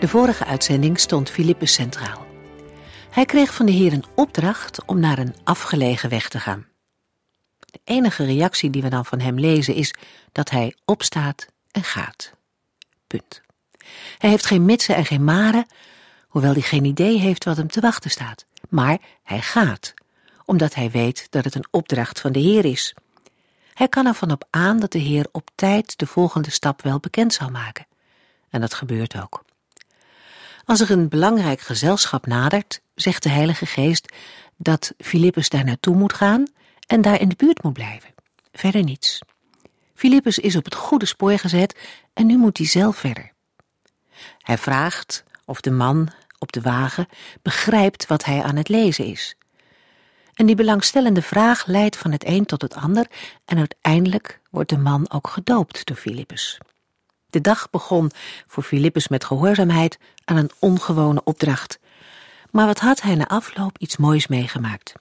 De vorige uitzending stond Filippus centraal. Hij kreeg van de Heer een opdracht om naar een afgelegen weg te gaan. De enige reactie die we dan van hem lezen is dat hij opstaat en gaat. Punt. Hij heeft geen mitsen en geen maren, hoewel hij geen idee heeft wat hem te wachten staat. Maar hij gaat, omdat hij weet dat het een opdracht van de Heer is. Hij kan ervan op aan dat de Heer op tijd de volgende stap wel bekend zal maken. En dat gebeurt ook. Als er een belangrijk gezelschap nadert, zegt de Heilige Geest dat Filippus daar naartoe moet gaan en daar in de buurt moet blijven. Verder niets. Filippus is op het goede spoor gezet en nu moet hij zelf verder. Hij vraagt of de man op de wagen begrijpt wat hij aan het lezen is. En die belangstellende vraag leidt van het een tot het ander en uiteindelijk wordt de man ook gedoopt door Filippus. De dag begon voor Filippus met gehoorzaamheid aan een ongewone opdracht. Maar wat had hij na afloop iets moois meegemaakt.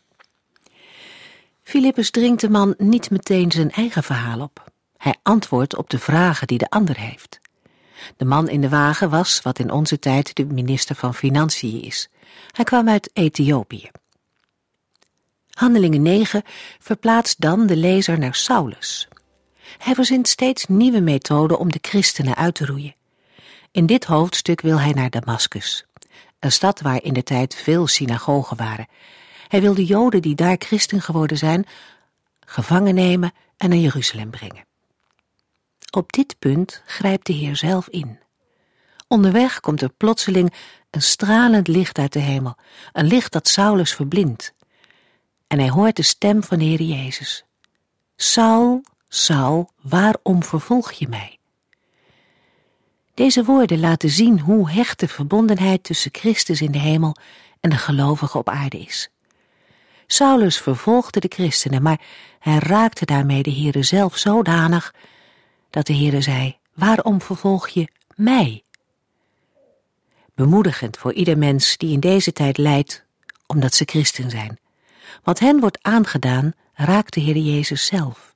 Filippus dringt de man niet meteen zijn eigen verhaal op. Hij antwoordt op de vragen die de ander heeft. De man in de wagen was, wat in onze tijd de minister van Financiën is. Hij kwam uit Ethiopië. Handelingen 9 verplaatst dan de lezer naar Saulus, hij verzint steeds nieuwe methoden om de christenen uit te roeien. In dit hoofdstuk wil hij naar Damascus, een stad waar in de tijd veel synagogen waren. Hij wil de Joden die daar christen geworden zijn, gevangen nemen en naar Jeruzalem brengen. Op dit punt grijpt de Heer zelf in. Onderweg komt er plotseling een stralend licht uit de hemel, een licht dat Saulus verblindt. En hij hoort de stem van de Heer Jezus. Saul, Saul, waarom vervolg je mij? Deze woorden laten zien hoe hecht de verbondenheid tussen Christus in de hemel en de gelovige op aarde is. Saulus vervolgde de christenen, maar hij raakte daarmee de Heere zelf zodanig dat de Heere zei, waarom vervolg je mij? Bemoedigend voor ieder mens die in deze tijd lijdt, omdat ze christen zijn. Wat hen wordt aangedaan, raakt de Heer Jezus zelf.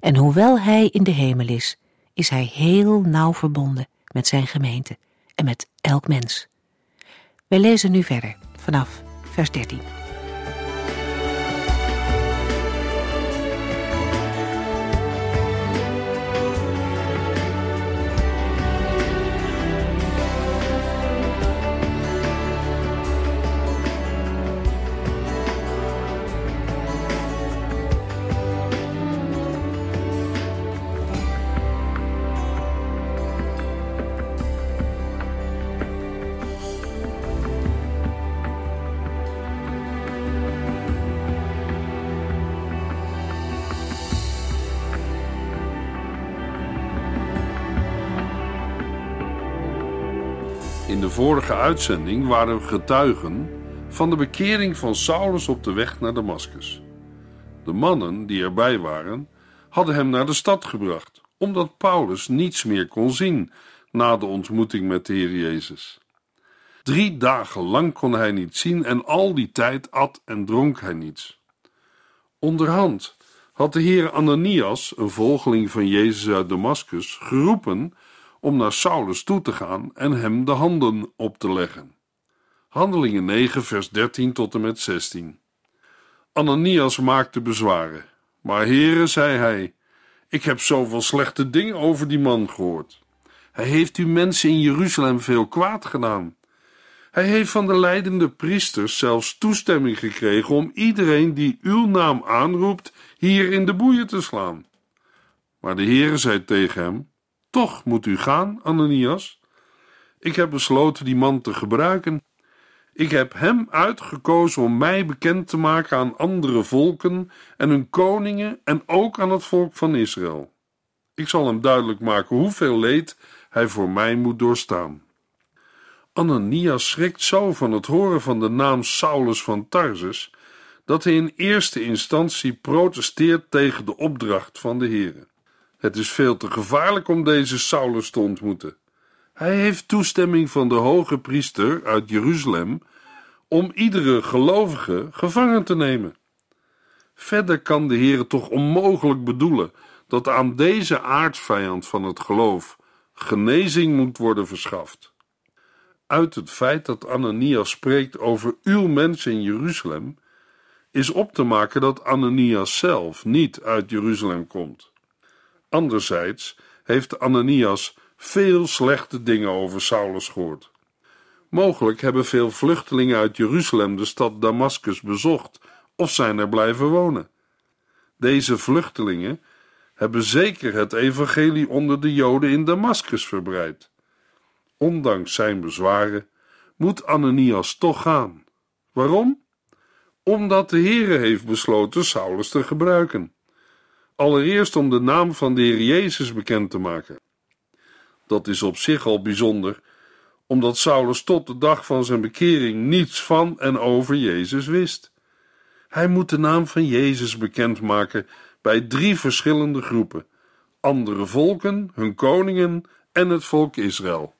En hoewel hij in de hemel is, is hij heel nauw verbonden met zijn gemeente en met elk mens. Wij lezen nu verder vanaf vers 13. In de vorige uitzending waren we getuigen van de bekering van Saulus op de weg naar Damascus. De mannen die erbij waren, hadden hem naar de stad gebracht, omdat Paulus niets meer kon zien na de ontmoeting met de Heer Jezus. Drie dagen lang kon hij niet zien en al die tijd at en dronk hij niets. Onderhand had de Heer Ananias, een volgeling van Jezus uit Damascus, geroepen om naar Saulus toe te gaan en hem de handen op te leggen. Handelingen 9, vers 13 tot en met 16. Ananias maakte bezwaren, maar heren, zei hij, ik heb zoveel slechte dingen over die man gehoord. Hij heeft u mensen in Jeruzalem veel kwaad gedaan. Hij heeft van de leidende priesters zelfs toestemming gekregen om iedereen die uw naam aanroept hier in de boeien te slaan. Maar de Heere zei tegen hem: toch moet u gaan, Ananias. Ik heb besloten die man te gebruiken. Ik heb hem uitgekozen om mij bekend te maken aan andere volken en hun koningen en ook aan het volk van Israël. Ik zal hem duidelijk maken hoeveel leed hij voor mij moet doorstaan. Ananias schrikt zo van het horen van de naam Saulus van Tarsus dat hij in eerste instantie protesteert tegen de opdracht van de Heer. Het is veel te gevaarlijk om deze Saulus te ontmoeten. Hij heeft toestemming van de hoge priester uit Jeruzalem om iedere gelovige gevangen te nemen. Verder kan de Heer toch onmogelijk bedoelen dat aan deze aardsvijand van het geloof genezing moet worden verschaft. Uit het feit dat Ananias spreekt over uw mensen in Jeruzalem, is op te maken dat Ananias zelf niet uit Jeruzalem komt. Anderzijds heeft Ananias veel slechte dingen over Saulus gehoord. Mogelijk hebben veel vluchtelingen uit Jeruzalem de stad Damascus bezocht of zijn er blijven wonen. Deze vluchtelingen hebben zeker het evangelie onder de Joden in Damascus verbreid. Ondanks zijn bezwaren moet Ananias toch gaan. Waarom? Omdat de Heere heeft besloten Saulus te gebruiken. Allereerst om de naam van de Heer Jezus bekend te maken. Dat is op zich al bijzonder, omdat Saulus tot de dag van zijn bekering niets van en over Jezus wist. Hij moet de naam van Jezus bekendmaken bij drie verschillende groepen: andere volken, hun koningen en het volk Israël.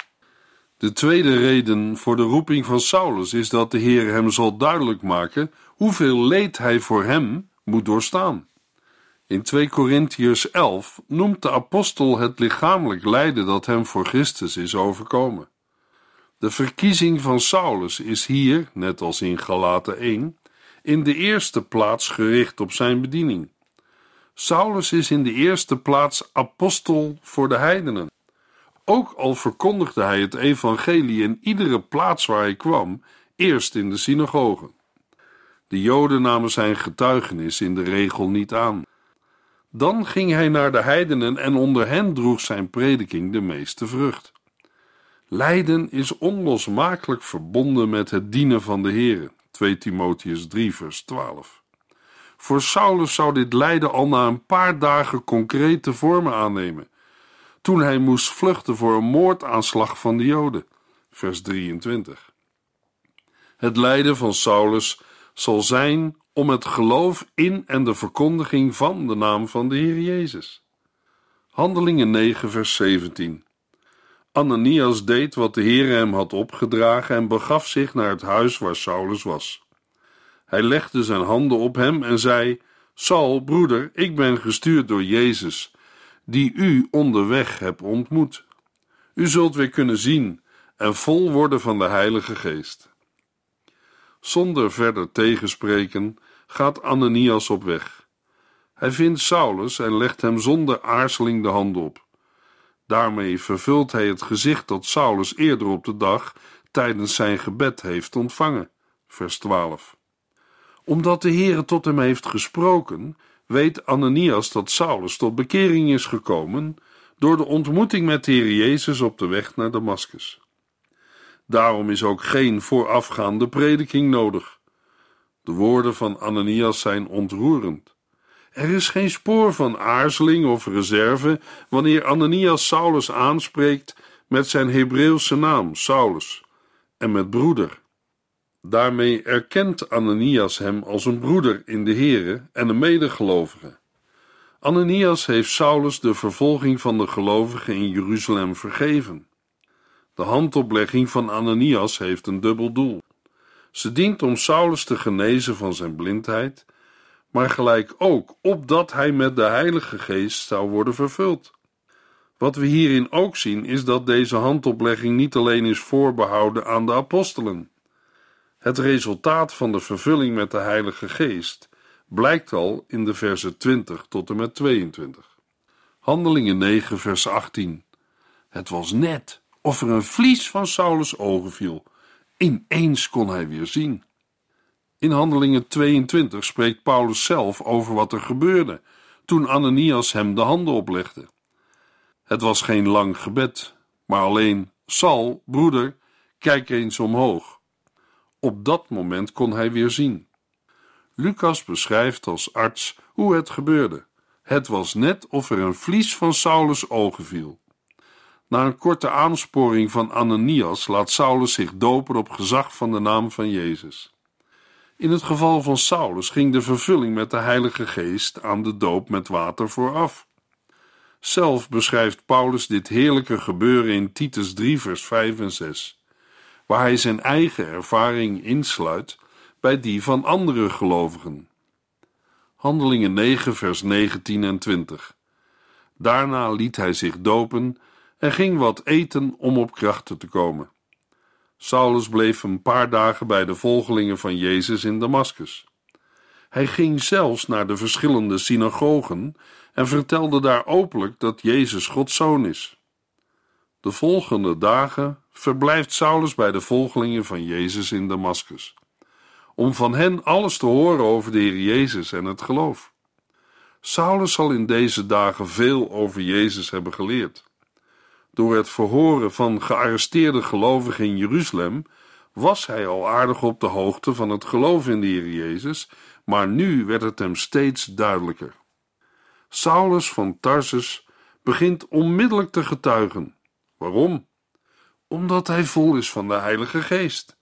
De tweede reden voor de roeping van Saulus is dat de Heer hem zal duidelijk maken hoeveel leed hij voor hem moet doorstaan. In 2 Korintiërs 11 noemt de apostel het lichamelijk lijden dat hem voor Christus is overkomen. De verkiezing van Saulus is hier, net als in Galaten 1, in de eerste plaats gericht op zijn bediening. Saulus is in de eerste plaats apostel voor de heidenen. Ook al verkondigde hij het evangelie in iedere plaats waar hij kwam, eerst in de synagogen. De Joden namen zijn getuigenis in de regel niet aan. Dan ging hij naar de heidenen en onder hen droeg zijn prediking de meeste vrucht. Lijden is onlosmakelijk verbonden met het dienen van de Here. 2 Timotheus 3 vers 12. Voor Saulus zou dit lijden al na een paar dagen concrete vormen aannemen, toen hij moest vluchten voor een moordaanslag van de Joden. Vers 23. Het lijden van Saulus zal zijn om het geloof in en de verkondiging van de naam van de Heer Jezus. Handelingen 9, vers 17. Ananias deed wat de Heer hem had opgedragen en begaf zich naar het huis waar Saulus was. Hij legde zijn handen op hem en zei: Saul, broeder, ik ben gestuurd door Jezus, die u onderweg hebt ontmoet. U zult weer kunnen zien en vol worden van de Heilige Geest. Zonder verder tegenspreken gaat Ananias op weg. Hij vindt Saulus en legt hem zonder aarzeling de hand op. Daarmee vervult hij het gezicht dat Saulus eerder op de dag tijdens zijn gebed heeft ontvangen. Vers 12. Omdat de Heere tot hem heeft gesproken, weet Ananias dat Saulus tot bekering is gekomen door de ontmoeting met de Heer Jezus op de weg naar Damascus. Daarom is ook geen voorafgaande prediking nodig. De woorden van Ananias zijn ontroerend. Er is geen spoor van aarzeling of reserve wanneer Ananias Saulus aanspreekt met zijn Hebreeuwse naam, Saulus, en met broeder. Daarmee erkent Ananias hem als een broeder in de Here en een medegelovige. Ananias heeft Saulus de vervolging van de gelovigen in Jeruzalem vergeven. De handoplegging van Ananias heeft een dubbel doel. Ze dient om Saulus te genezen van zijn blindheid, maar gelijk ook opdat hij met de Heilige Geest zou worden vervuld. Wat we hierin ook zien is dat deze handoplegging niet alleen is voorbehouden aan de apostelen. Het resultaat van de vervulling met de Heilige Geest blijkt al in de versen 20 tot en met 22. Handelingen 9, vers 18. Het was net of er een vlies van Saulus ogen viel. Ineens kon hij weer zien. In Handelingen 22 spreekt Paulus zelf over wat er gebeurde toen Ananias hem de handen oplegde. Het was geen lang gebed, maar alleen: Sal, broeder, kijk eens omhoog. Op dat moment kon hij weer zien. Lucas beschrijft als arts hoe het gebeurde. Het was net of er een vlies van Saulus ogen viel. Na een korte aansporing van Ananias laat Saulus zich dopen op gezag van de naam van Jezus. In het geval van Saulus ging de vervulling met de Heilige Geest aan de doop met water vooraf. Zelf beschrijft Paulus dit heerlijke gebeuren in Titus 3, vers 5 en 6, waar hij zijn eigen ervaring insluit bij die van andere gelovigen. Handelingen 9, vers 19 en 20. Daarna liet hij zich dopen en ging wat eten om op krachten te komen. Saulus bleef een paar dagen bij de volgelingen van Jezus in Damaskus. Hij ging zelfs naar de verschillende synagogen en vertelde daar openlijk dat Jezus Gods zoon is. De volgende dagen verblijft Saulus bij de volgelingen van Jezus in Damaskus, om van hen alles te horen over de Heer Jezus en het geloof. Saulus zal in deze dagen veel over Jezus hebben geleerd. Door het verhoren van gearresteerde gelovigen in Jeruzalem was hij al aardig op de hoogte van het geloof in de Heer Jezus, maar nu werd het hem steeds duidelijker. Saulus van Tarsus begint onmiddellijk te getuigen. Waarom? Omdat hij vol is van de Heilige Geest.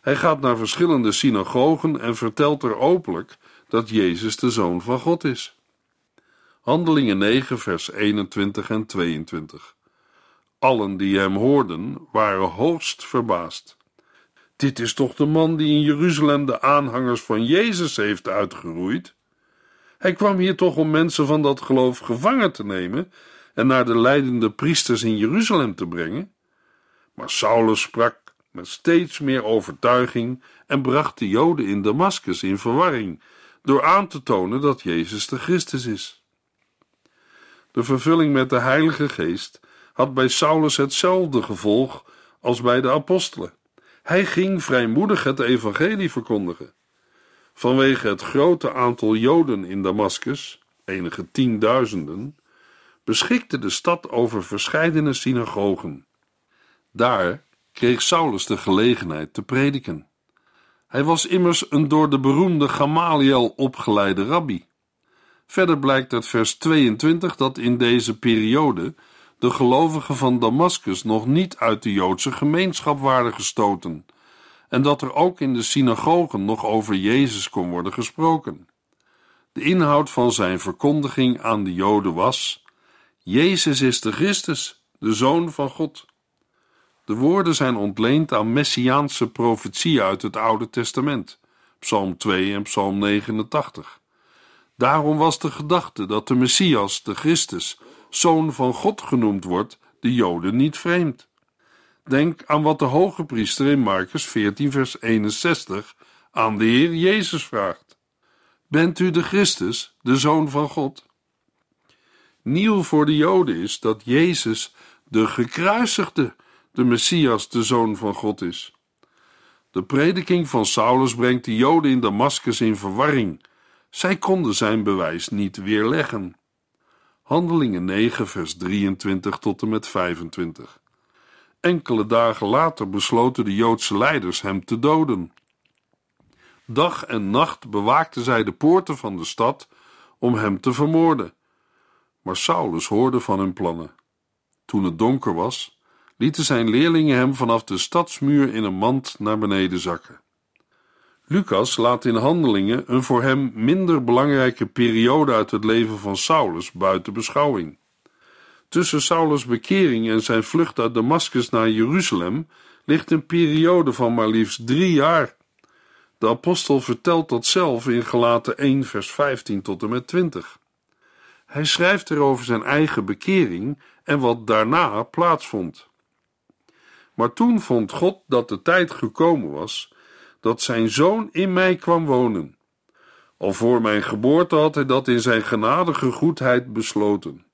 Hij gaat naar verschillende synagogen en vertelt er openlijk dat Jezus de Zoon van God is. Handelingen 9, vers 21 en 22. Allen die hem hoorden waren hoogst verbaasd. Dit is toch de man die in Jeruzalem de aanhangers van Jezus heeft uitgeroeid? Hij kwam hier toch om mensen van dat geloof gevangen te nemen en naar de leidende priesters in Jeruzalem te brengen? Maar Saulus sprak met steeds meer overtuiging en bracht de Joden in Damaskus in verwarring door aan te tonen dat Jezus de Christus is. De vervulling met de Heilige Geest had bij Saulus hetzelfde gevolg als bij de apostelen. Hij ging vrijmoedig het evangelie verkondigen. Vanwege het grote aantal Joden in Damaskus, enige tienduizenden, beschikte de stad over verscheidene synagogen. Daar kreeg Saulus de gelegenheid te prediken. Hij was immers een door de beroemde Gamaliel opgeleide rabbi. Verder blijkt uit vers 22 dat in deze periode de gelovigen van Damaskus nog niet uit de Joodse gemeenschap waren gestoten en dat er ook in de synagogen nog over Jezus kon worden gesproken. De inhoud van zijn verkondiging aan de Joden was: Jezus is de Christus, de Zoon van God. De woorden zijn ontleend aan messiaanse profetieën uit het Oude Testament, Psalm 2 en Psalm 89. Daarom was de gedachte dat de Messias, de Christus, Zoon van God genoemd wordt, de Joden niet vreemd. Denk aan wat de hoge priester in Marcus 14, vers 61 aan de Heer Jezus vraagt: Bent u de Christus, de Zoon van God? Nieuw voor de Joden is dat Jezus, de gekruisigde, de Messias, de Zoon van God is. De prediking van Saulus brengt de Joden in Damaskus in verwarring. Zij konden zijn bewijs niet weerleggen. Handelingen 9, vers 23 tot en met 25. Enkele dagen later besloten de Joodse leiders hem te doden. Dag en nacht bewaakten zij de poorten van de stad om hem te vermoorden. Maar Saulus hoorde van hun plannen. Toen het donker was, lieten zijn leerlingen hem vanaf de stadsmuur in een mand naar beneden zakken. Lucas laat in handelingen een voor hem minder belangrijke periode uit het leven van Saulus buiten beschouwing. Tussen Saulus' bekering en zijn vlucht uit Damascus naar Jeruzalem ligt een periode van maar liefst drie jaar. De apostel vertelt dat zelf in Gelaten 1 vers 15 tot en met 20. Hij schrijft er over zijn eigen bekering en wat daarna plaatsvond. Maar toen vond God dat de tijd gekomen was dat zijn zoon in mij kwam wonen. Al voor mijn geboorte had hij dat in zijn genadige goedheid besloten.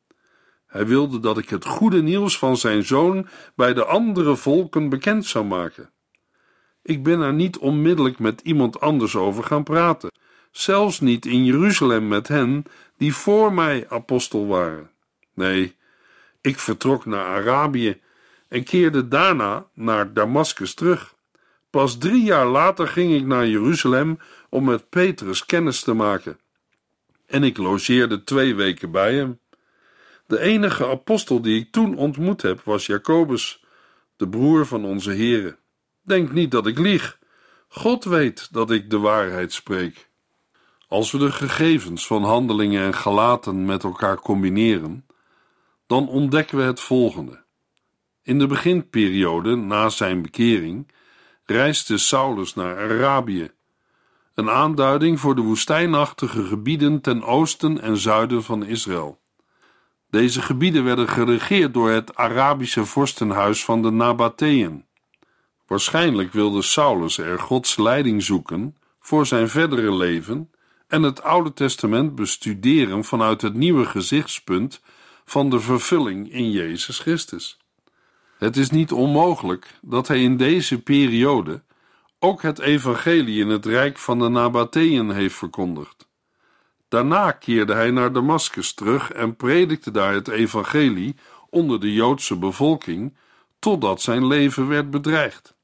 Hij wilde dat ik het goede nieuws van zijn zoon bij de andere volken bekend zou maken. Ik ben er niet onmiddellijk met iemand anders over gaan praten, zelfs niet in Jeruzalem met hen die voor mij apostel waren. Nee, ik vertrok naar Arabië en keerde daarna naar Damaskus terug. Pas drie jaar later ging ik naar Jeruzalem om met Petrus kennis te maken. En ik logeerde twee weken bij hem. De enige apostel die ik toen ontmoet heb was Jacobus, de broer van onze Here. Denk niet dat ik lieg. God weet dat ik de waarheid spreek. Als we de gegevens van handelingen en gelaten met elkaar combineren, dan ontdekken we het volgende. In de beginperiode na zijn bekering reisde Saulus naar Arabië, een aanduiding voor de woestijnachtige gebieden ten oosten en zuiden van Israël. Deze gebieden werden geregeerd door het Arabische vorstenhuis van de Nabateën. Waarschijnlijk wilde Saulus er Gods leiding zoeken voor zijn verdere leven en het Oude Testament bestuderen vanuit het nieuwe gezichtspunt van de vervulling in Jezus Christus. Het is niet onmogelijk dat hij in deze periode ook het evangelie in het rijk van de Nabateën heeft verkondigd. Daarna keerde hij naar Damascus terug en predikte daar het evangelie onder de Joodse bevolking totdat zijn leven werd bedreigd.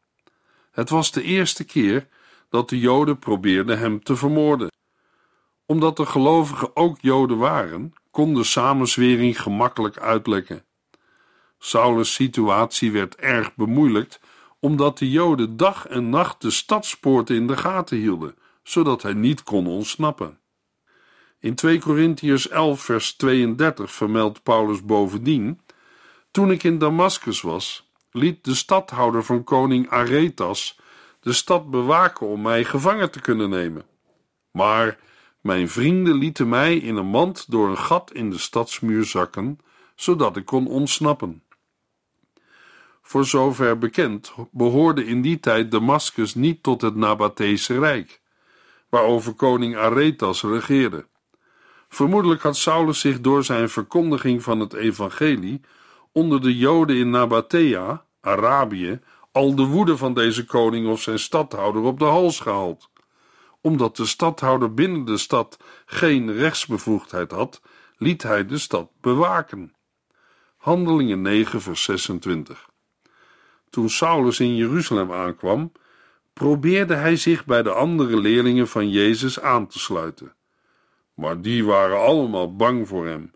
Het was de eerste keer dat de Joden probeerden hem te vermoorden. Omdat de gelovigen ook Joden waren, kon de samenzwering gemakkelijk uitlekken. Saulus' situatie werd erg bemoeilijkt, omdat de Joden dag en nacht de stadspoorten in de gaten hielden, zodat hij niet kon ontsnappen. In 2 Korintiërs 11 vers 32 vermeldt Paulus bovendien: Toen ik in Damascus was, liet de stadhouder van koning Aretas de stad bewaken om mij gevangen te kunnen nemen. Maar mijn vrienden lieten mij in een mand door een gat in de stadsmuur zakken, zodat ik kon ontsnappen. Voor zover bekend behoorde in die tijd Damascus niet tot het Nabathese Rijk, waarover koning Aretas regeerde. Vermoedelijk had Saulus zich door zijn verkondiging van het evangelie onder de Joden in Nabathea, Arabië, al de woede van deze koning of zijn stadhouder op de hals gehaald. Omdat de stadhouder binnen de stad geen rechtsbevoegdheid had, liet hij de stad bewaken. Handelingen 9, vers 26. Toen Saulus in Jeruzalem aankwam, probeerde hij zich bij de andere leerlingen van Jezus aan te sluiten. Maar die waren allemaal bang voor hem,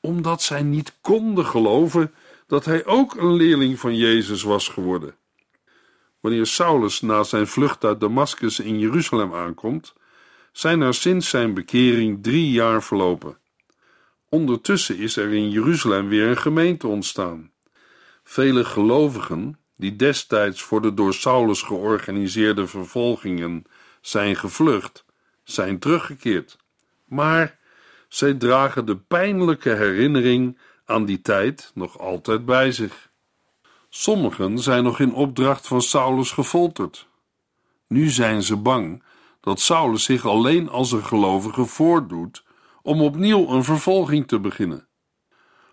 omdat zij niet konden geloven dat hij ook een leerling van Jezus was geworden. Wanneer Saulus na zijn vlucht uit Damascus in Jeruzalem aankomt, zijn er sinds zijn bekering drie jaar verlopen. Ondertussen is er in Jeruzalem weer een gemeente ontstaan. Vele gelovigen, die destijds voor de door Saulus georganiseerde vervolgingen zijn gevlucht, zijn teruggekeerd. Maar zij dragen de pijnlijke herinnering aan die tijd nog altijd bij zich. Sommigen zijn nog in opdracht van Saulus gefolterd. Nu zijn ze bang dat Saulus zich alleen als een gelovige voordoet om opnieuw een vervolging te beginnen.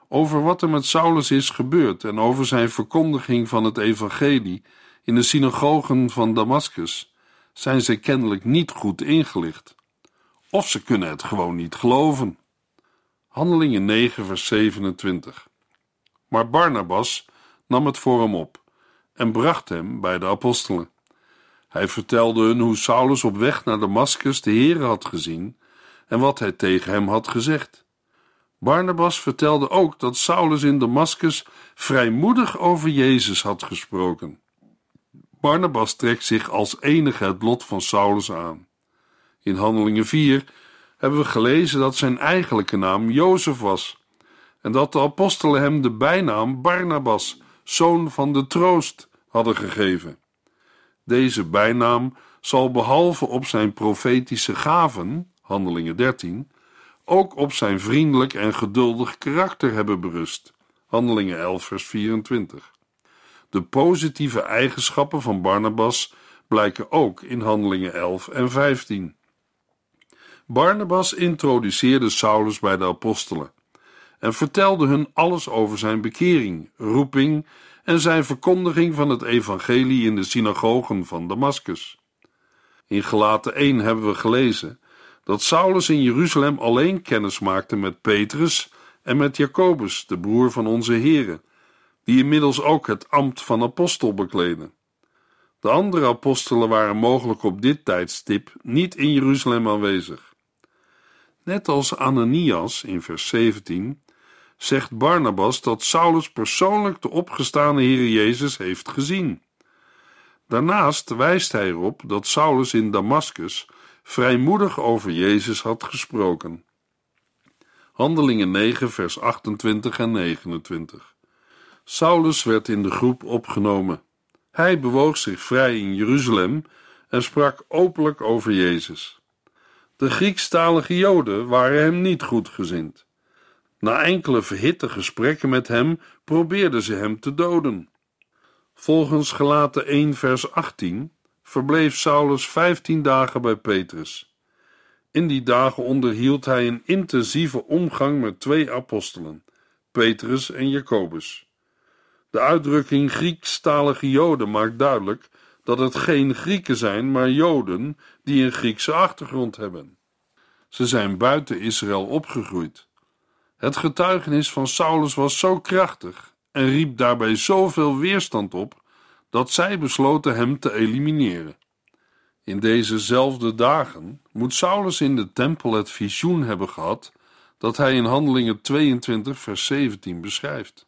Over wat er met Saulus is gebeurd en over zijn verkondiging van het evangelie in de synagogen van Damascus zijn ze kennelijk niet goed ingelicht. Of ze kunnen het gewoon niet geloven. Handelingen 9, vers 27. Maar Barnabas nam het voor hem op en bracht hem bij de apostelen. Hij vertelde hun hoe Saulus op weg naar Damascus de Heere had gezien en wat hij tegen hem had gezegd. Barnabas vertelde ook dat Saulus in Damascus vrijmoedig over Jezus had gesproken. Barnabas trekt zich als enige het lot van Saulus aan. In Handelingen 4 hebben we gelezen dat zijn eigenlijke naam Jozef was en dat de apostelen hem de bijnaam Barnabas, zoon van de troost, hadden gegeven. Deze bijnaam zal behalve op zijn profetische gaven, Handelingen 13, ook op zijn vriendelijk en geduldig karakter hebben berust, Handelingen 11, vers 24. De positieve eigenschappen van Barnabas blijken ook in Handelingen 11 en 15. Barnabas introduceerde Saulus bij de apostelen en vertelde hun alles over zijn bekering, roeping en zijn verkondiging van het evangelie in de synagogen van Damascus. In Gelaten 1 hebben we gelezen dat Saulus in Jeruzalem alleen kennis maakte met Petrus en met Jacobus, de broer van onze Here, die inmiddels ook het ambt van apostel bekleden. De andere apostelen waren mogelijk op dit tijdstip niet in Jeruzalem aanwezig. Net als Ananias in vers 17 zegt Barnabas dat Saulus persoonlijk de opgestane Heer Jezus heeft gezien. Daarnaast wijst hij erop dat Saulus in Damaskus vrijmoedig over Jezus had gesproken. Handelingen 9, vers 28 en 29. Saulus werd in de groep opgenomen. Hij bewoog zich vrij in Jeruzalem en sprak openlijk over Jezus. De Griekstalige Joden waren hem niet goedgezind. Na enkele verhitte gesprekken met hem probeerden ze hem te doden. Volgens gelaten 1 vers 18 verbleef Saulus vijftien dagen bij Petrus. In die dagen onderhield hij een intensieve omgang met twee apostelen, Petrus en Jacobus. De uitdrukking Griekstalige Joden maakt duidelijk dat het geen Grieken zijn, maar Joden die een Griekse achtergrond hebben. Ze zijn buiten Israël opgegroeid. Het getuigenis van Saulus was zo krachtig en riep daarbij zoveel weerstand op dat zij besloten hem te elimineren. In dezezelfde dagen moet Saulus in de tempel het visioen hebben gehad dat hij in Handelingen 22 vers 17 beschrijft.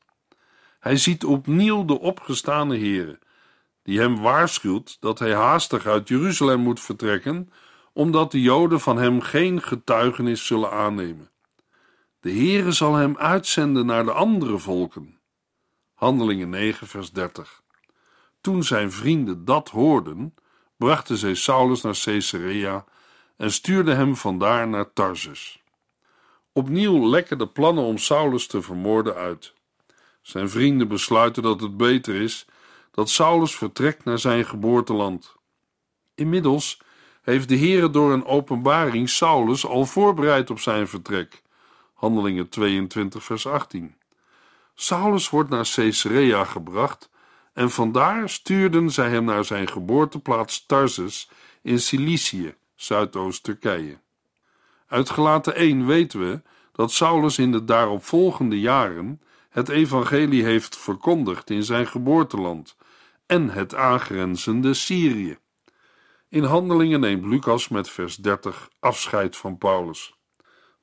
Hij ziet opnieuw de opgestane Here, die hem waarschuwt dat hij haastig uit Jeruzalem moet vertrekken, omdat de Joden van hem geen getuigenis zullen aannemen. De Heere zal hem uitzenden naar de andere volken. Handelingen 9 vers 30. Toen zijn vrienden dat hoorden, brachten zij Saulus naar Caesarea en stuurden hem vandaar naar Tarsus. Opnieuw lekken de plannen om Saulus te vermoorden uit. Zijn vrienden besluiten dat het beter is dat Saulus vertrekt naar zijn geboorteland. Inmiddels heeft de Heere door een openbaring Saulus al voorbereid op zijn vertrek. Handelingen 22 vers 18. Saulus wordt naar Caesarea gebracht en vandaar stuurden zij hem naar zijn geboorteplaats Tarsus in Cilicië, Zuidoost-Turkije. Uit gelaten 1 weten we dat Saulus in de daaropvolgende jaren het evangelie heeft verkondigd in zijn geboorteland en het aangrenzende Syrië. In Handelingen neemt Lucas met vers 30 afscheid van Paulus.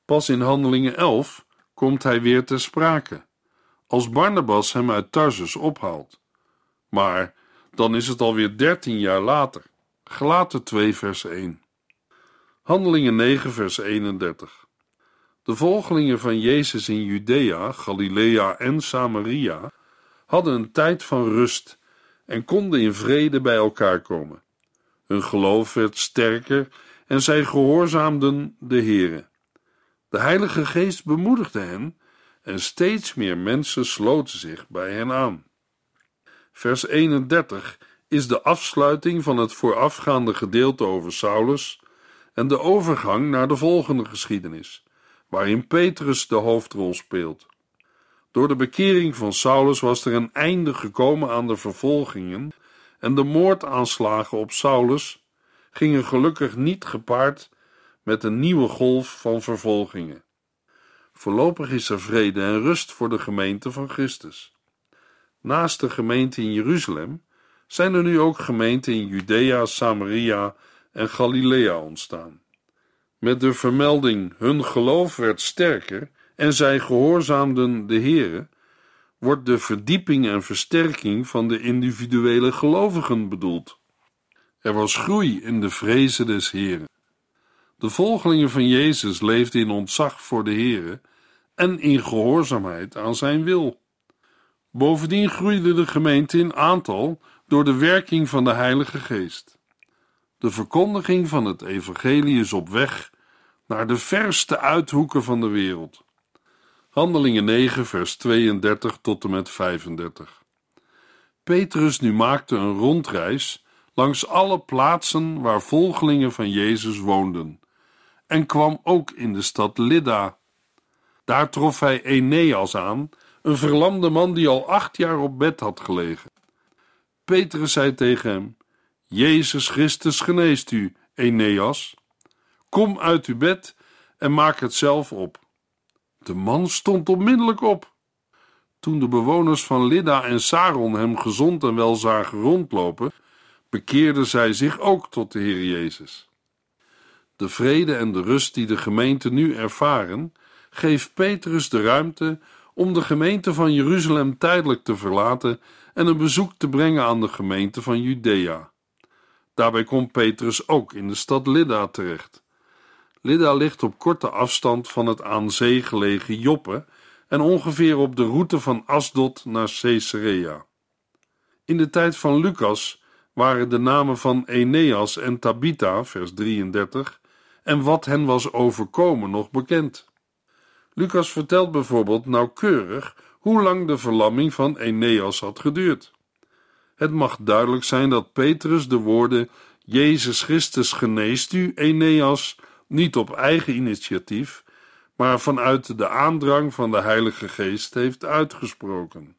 Pas in Handelingen 11 komt hij weer ter sprake, als Barnabas hem uit Tarsus ophaalt. Maar dan is het alweer dertien jaar later. Gelaten 2 vers 1. Handelingen 9 vers 31. De volgelingen van Jezus in Judea, Galilea en Samaria hadden een tijd van rust en konden in vrede bij elkaar komen. Hun geloof werd sterker en zij gehoorzaamden de Here. De Heilige Geest bemoedigde hen en steeds meer mensen sloten zich bij hen aan. Vers 31 is de afsluiting van het voorafgaande gedeelte over Saulus en de overgang naar de volgende geschiedenis, waarin Petrus de hoofdrol speelt. Door de bekering van Saulus was er een einde gekomen aan de vervolgingen en de moordaanslagen op Saulus gingen gelukkig niet gepaard met een nieuwe golf van vervolgingen. Voorlopig is er vrede en rust voor de gemeente van Christus. Naast de gemeente in Jeruzalem zijn er nu ook gemeenten in Judea, Samaria en Galilea ontstaan. Met de vermelding hun geloof werd sterker en zij gehoorzaamden de Here, wordt de verdieping en versterking van de individuele gelovigen bedoeld. Er was groei in de vrezen des Heren. De volgelingen van Jezus leefden in ontzag voor de Here en in gehoorzaamheid aan zijn wil. Bovendien groeide de gemeente in aantal door de werking van de Heilige Geest. De verkondiging van het evangelie is op weg naar de verste uithoeken van de wereld. Handelingen 9, vers 32 tot en met 35. Petrus nu maakte een rondreis langs alle plaatsen waar volgelingen van Jezus woonden en kwam ook in de stad Lydda. Daar trof hij Eneas aan, een verlamde man die al acht jaar op bed had gelegen. Petrus zei tegen hem: Jezus Christus geneest u, Eneas. Kom uit uw bed en maak het zelf op. De man stond onmiddellijk op. Toen de bewoners van Lydda en Saron hem gezond en wel zagen rondlopen, bekeerden zij zich ook tot de Heer Jezus. De vrede en de rust die de gemeente nu ervaren, geeft Petrus de ruimte om de gemeente van Jeruzalem tijdelijk te verlaten en een bezoek te brengen aan de gemeente van Judea. Daarbij komt Petrus ook in de stad Lydda terecht. Lydda ligt op korte afstand van het aan zee gelegen Joppe en ongeveer op de route van Asdod naar Caesarea. In de tijd van Lucas waren de namen van Eneas en Tabitha, vers 33, en wat hen was overkomen nog bekend. Lucas vertelt bijvoorbeeld nauwkeurig hoe lang de verlamming van Eneas had geduurd. Het mag duidelijk zijn dat Petrus de woorden Jezus Christus geneest u, Eneas, niet op eigen initiatief, maar vanuit de aandrang van de Heilige Geest heeft uitgesproken.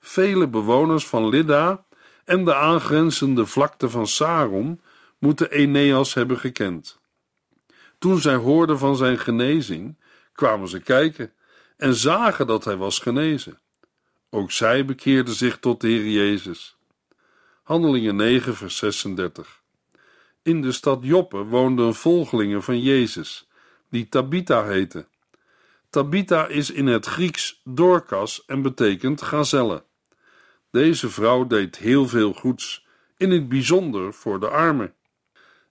Vele bewoners van Lydda en de aangrenzende vlakte van Saron moeten Eneas hebben gekend. Toen zij hoorden van zijn genezing, kwamen ze kijken en zagen dat hij was genezen. Ook zij bekeerden zich tot de Heer Jezus. Handelingen 9, vers 36. In de stad Joppe woonden volgelingen van Jezus, die Tabitha heette. Tabitha is in het Grieks Dorcas en betekent gazelle. Deze vrouw deed heel veel goeds, in het bijzonder voor de armen.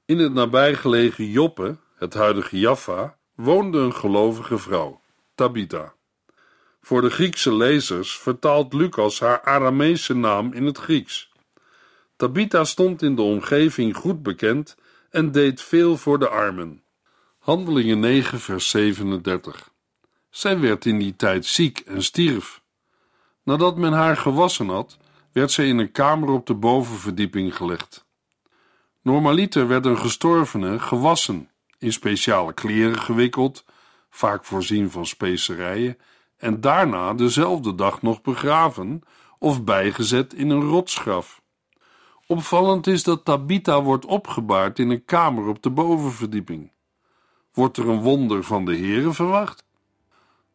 In het nabijgelegen Joppe, het huidige Jaffa, woonde een gelovige vrouw, Tabitha. Voor de Griekse lezers vertaalt Lucas haar Arameese naam in het Grieks. Tabitha stond in de omgeving goed bekend en deed veel voor de armen. Handelingen 9, vers 37. Zij werd in die tijd ziek en stierf. Nadat men haar gewassen had, werd zij in een kamer op de bovenverdieping gelegd. Normaliter werd een gestorvene gewassen, in speciale kleren gewikkeld, vaak voorzien van specerijen, en daarna dezelfde dag nog begraven of bijgezet in een rotsgraf. Opvallend is dat Tabitha wordt opgebaard in een kamer op de bovenverdieping. Wordt er een wonder van de Heere verwacht?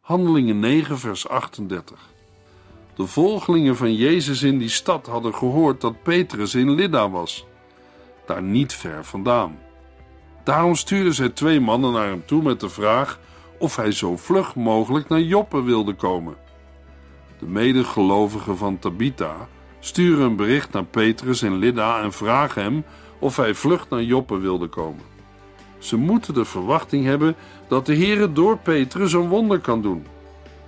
Handelingen 9, vers 38. De volgelingen van Jezus in die stad hadden gehoord dat Petrus in Lydda was, daar niet ver vandaan. Daarom stuurden zij twee mannen naar hem toe met de vraag of hij zo vlug mogelijk naar Joppe wilde komen. De medegelovigen van Tabitha sturen een bericht naar Petrus in Lydda en vragen hem of hij vlug naar Joppe wilde komen. Ze moeten de verwachting hebben dat de Heere door Petrus een wonder kan doen.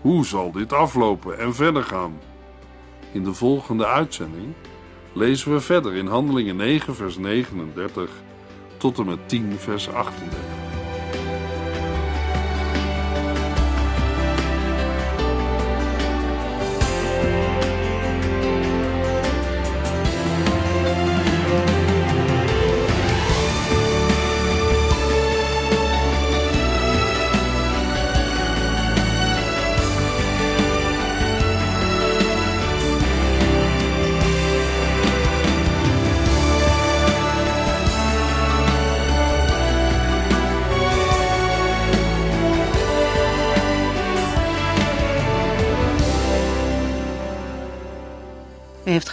Hoe zal dit aflopen en verder gaan? In de volgende uitzending lezen we verder in Handelingen 9, vers 39 tot en met 10, vers 38.